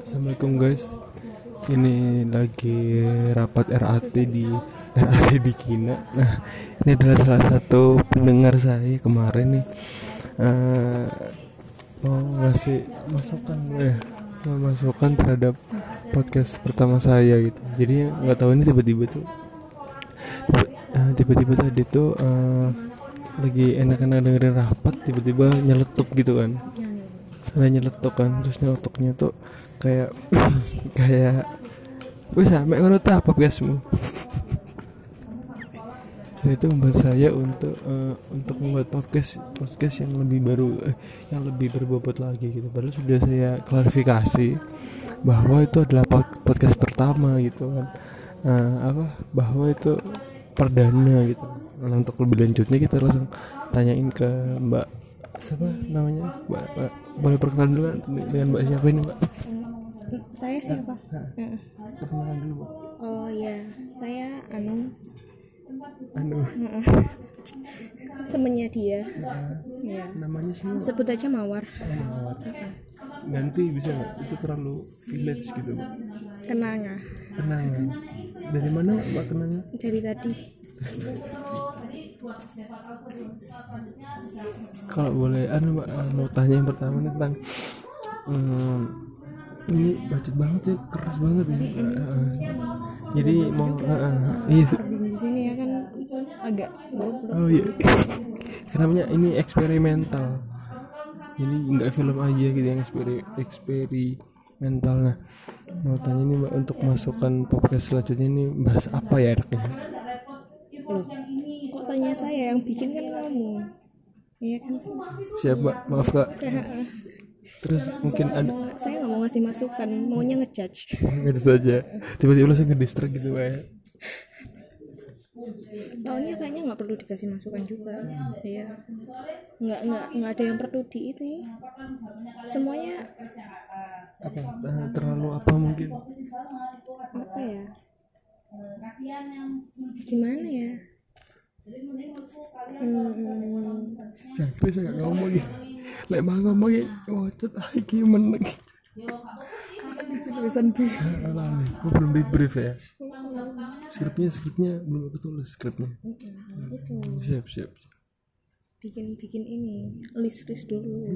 Assalamualaikum guys. Ini lagi rapat RAT di RAT di Kina Nah ini adalah salah satu pendengar saya kemarin nih. Uh, Mau ngasih masukan ya Mau masukan terhadap podcast pertama saya gitu. Jadi nggak tahu ini tiba-tiba tuh eh, Tiba-tiba tadi tuh uh, Lagi enak-enak dengerin rapat Tiba-tiba nyeletuk gitu kan. Ada nyeletuk kan terus nyeletuknya tuh kayak kayak wih sampai ngono ta podcastmu dan itu membuat saya untuk uh, untuk membuat podcast podcast yang lebih baru eh, yang lebih berbobot lagi gitu. Padahal sudah saya klarifikasi bahwa itu adalah podcast pertama gitu kan. Uh, apa? Bahwa itu perdana gitu untuk lebih lanjutnya kita langsung tanyain ke Mbak siapa namanya? Mbak, Mbak boleh perkenalan dulu dengan Mbak siapa ini Mbak? Saya siapa? Perkenalan dulu Mbak. Oh ya saya Anu anu temennya dia. Ya namanya siapa? Sebut aja Mawar. Mawar. ganti bisa itu terlalu village gitu Mbak. Kenanga. Kenangan dari mana Mbak kenangan dari tadi kalau boleh anu mau tanya yang pertama nih tentang hmm, ini bacot banget ya keras banget ya jadi mau eh, iya. Di sini ya kan agak oh iya. Kenapa ini eksperimental. Jadi nggak film aja gitu yang eksperi eksperimental. Nah mau tanya ini mbak untuk masukan podcast selanjutnya ini bahas apa ya enaknya loh kok tanya saya yang bikin kan kamu? Iya kan? Siapa? Maaf kak. Terus mungkin ada saya nggak mau ngasih masukan maunya ngejudge. Gitu saja. Tiba-tiba langsung ke distrak gitu pak soalnya kayaknya nggak perlu dikasih masukan juga. Iya. Nggak nggak nggak ada yang perlu di itu ya. semuanya apa? Eh, terlalu apa mungkin? Apa ya gimana ya? Hmm, Jangkrik saya nggak ngomong gitu lek mau ngomong ya wacet iki meneng tulisan B Alah nih, gua belum di brief ya. Skripnya skripnya. Belum aku tulis skripnya. Siap siap. Bikin bikin ini list list dulu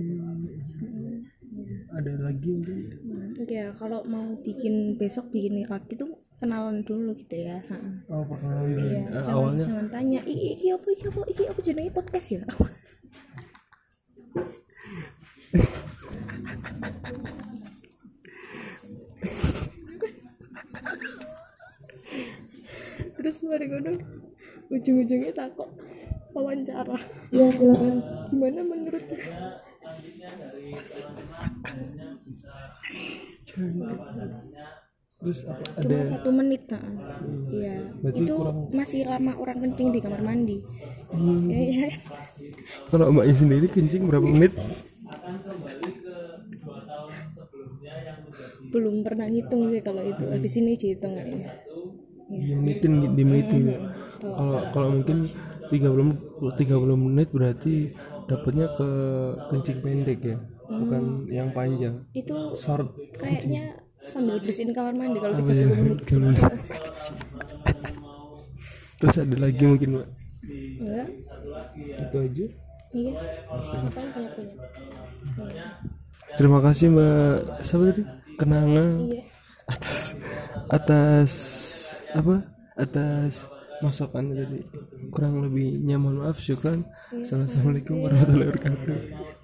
ada lagi mungkin? Ya kalau mau bikin besok bikin lagi tuh kenalan dulu gitu ya Ha. oh perkenalan dulu. Iya, Eh, jangan, awalnya? jangan tanya iki iki apa iki apa iki apa jenenge podcast ya? Terus mari ngono ujung-ujungnya takut wawancara. Ya silakan. Gimana menurut terus apa? Cuma ada satu menit nah. iya. Itu kurang- masih lama orang kencing di kamar mandi. Hmm, Iya. kalau mbaknya sendiri kencing berapa menit? Belum pernah ngitung sih kalau itu. Habis ini dihitung menitin di menitin kalau kalau mungkin 30 30 menit berarti dapatnya ke kencing pendek ya? Bukan yang panjang. Itu short kayaknya sambil bersihin kamar mandi kalau 30 ya menit terus ada lagi mungkin mbak? Enggak. Itu aja. Iya. Apa yang punya punya? Iya. terima kasih mbak. Siapa tadi? Kenangan iya. Atas atas apa? Atas masukannya tadi. Kurang lebih nyaman maaf syukran. Assalamualaikum warahmatullahi wabarakatuh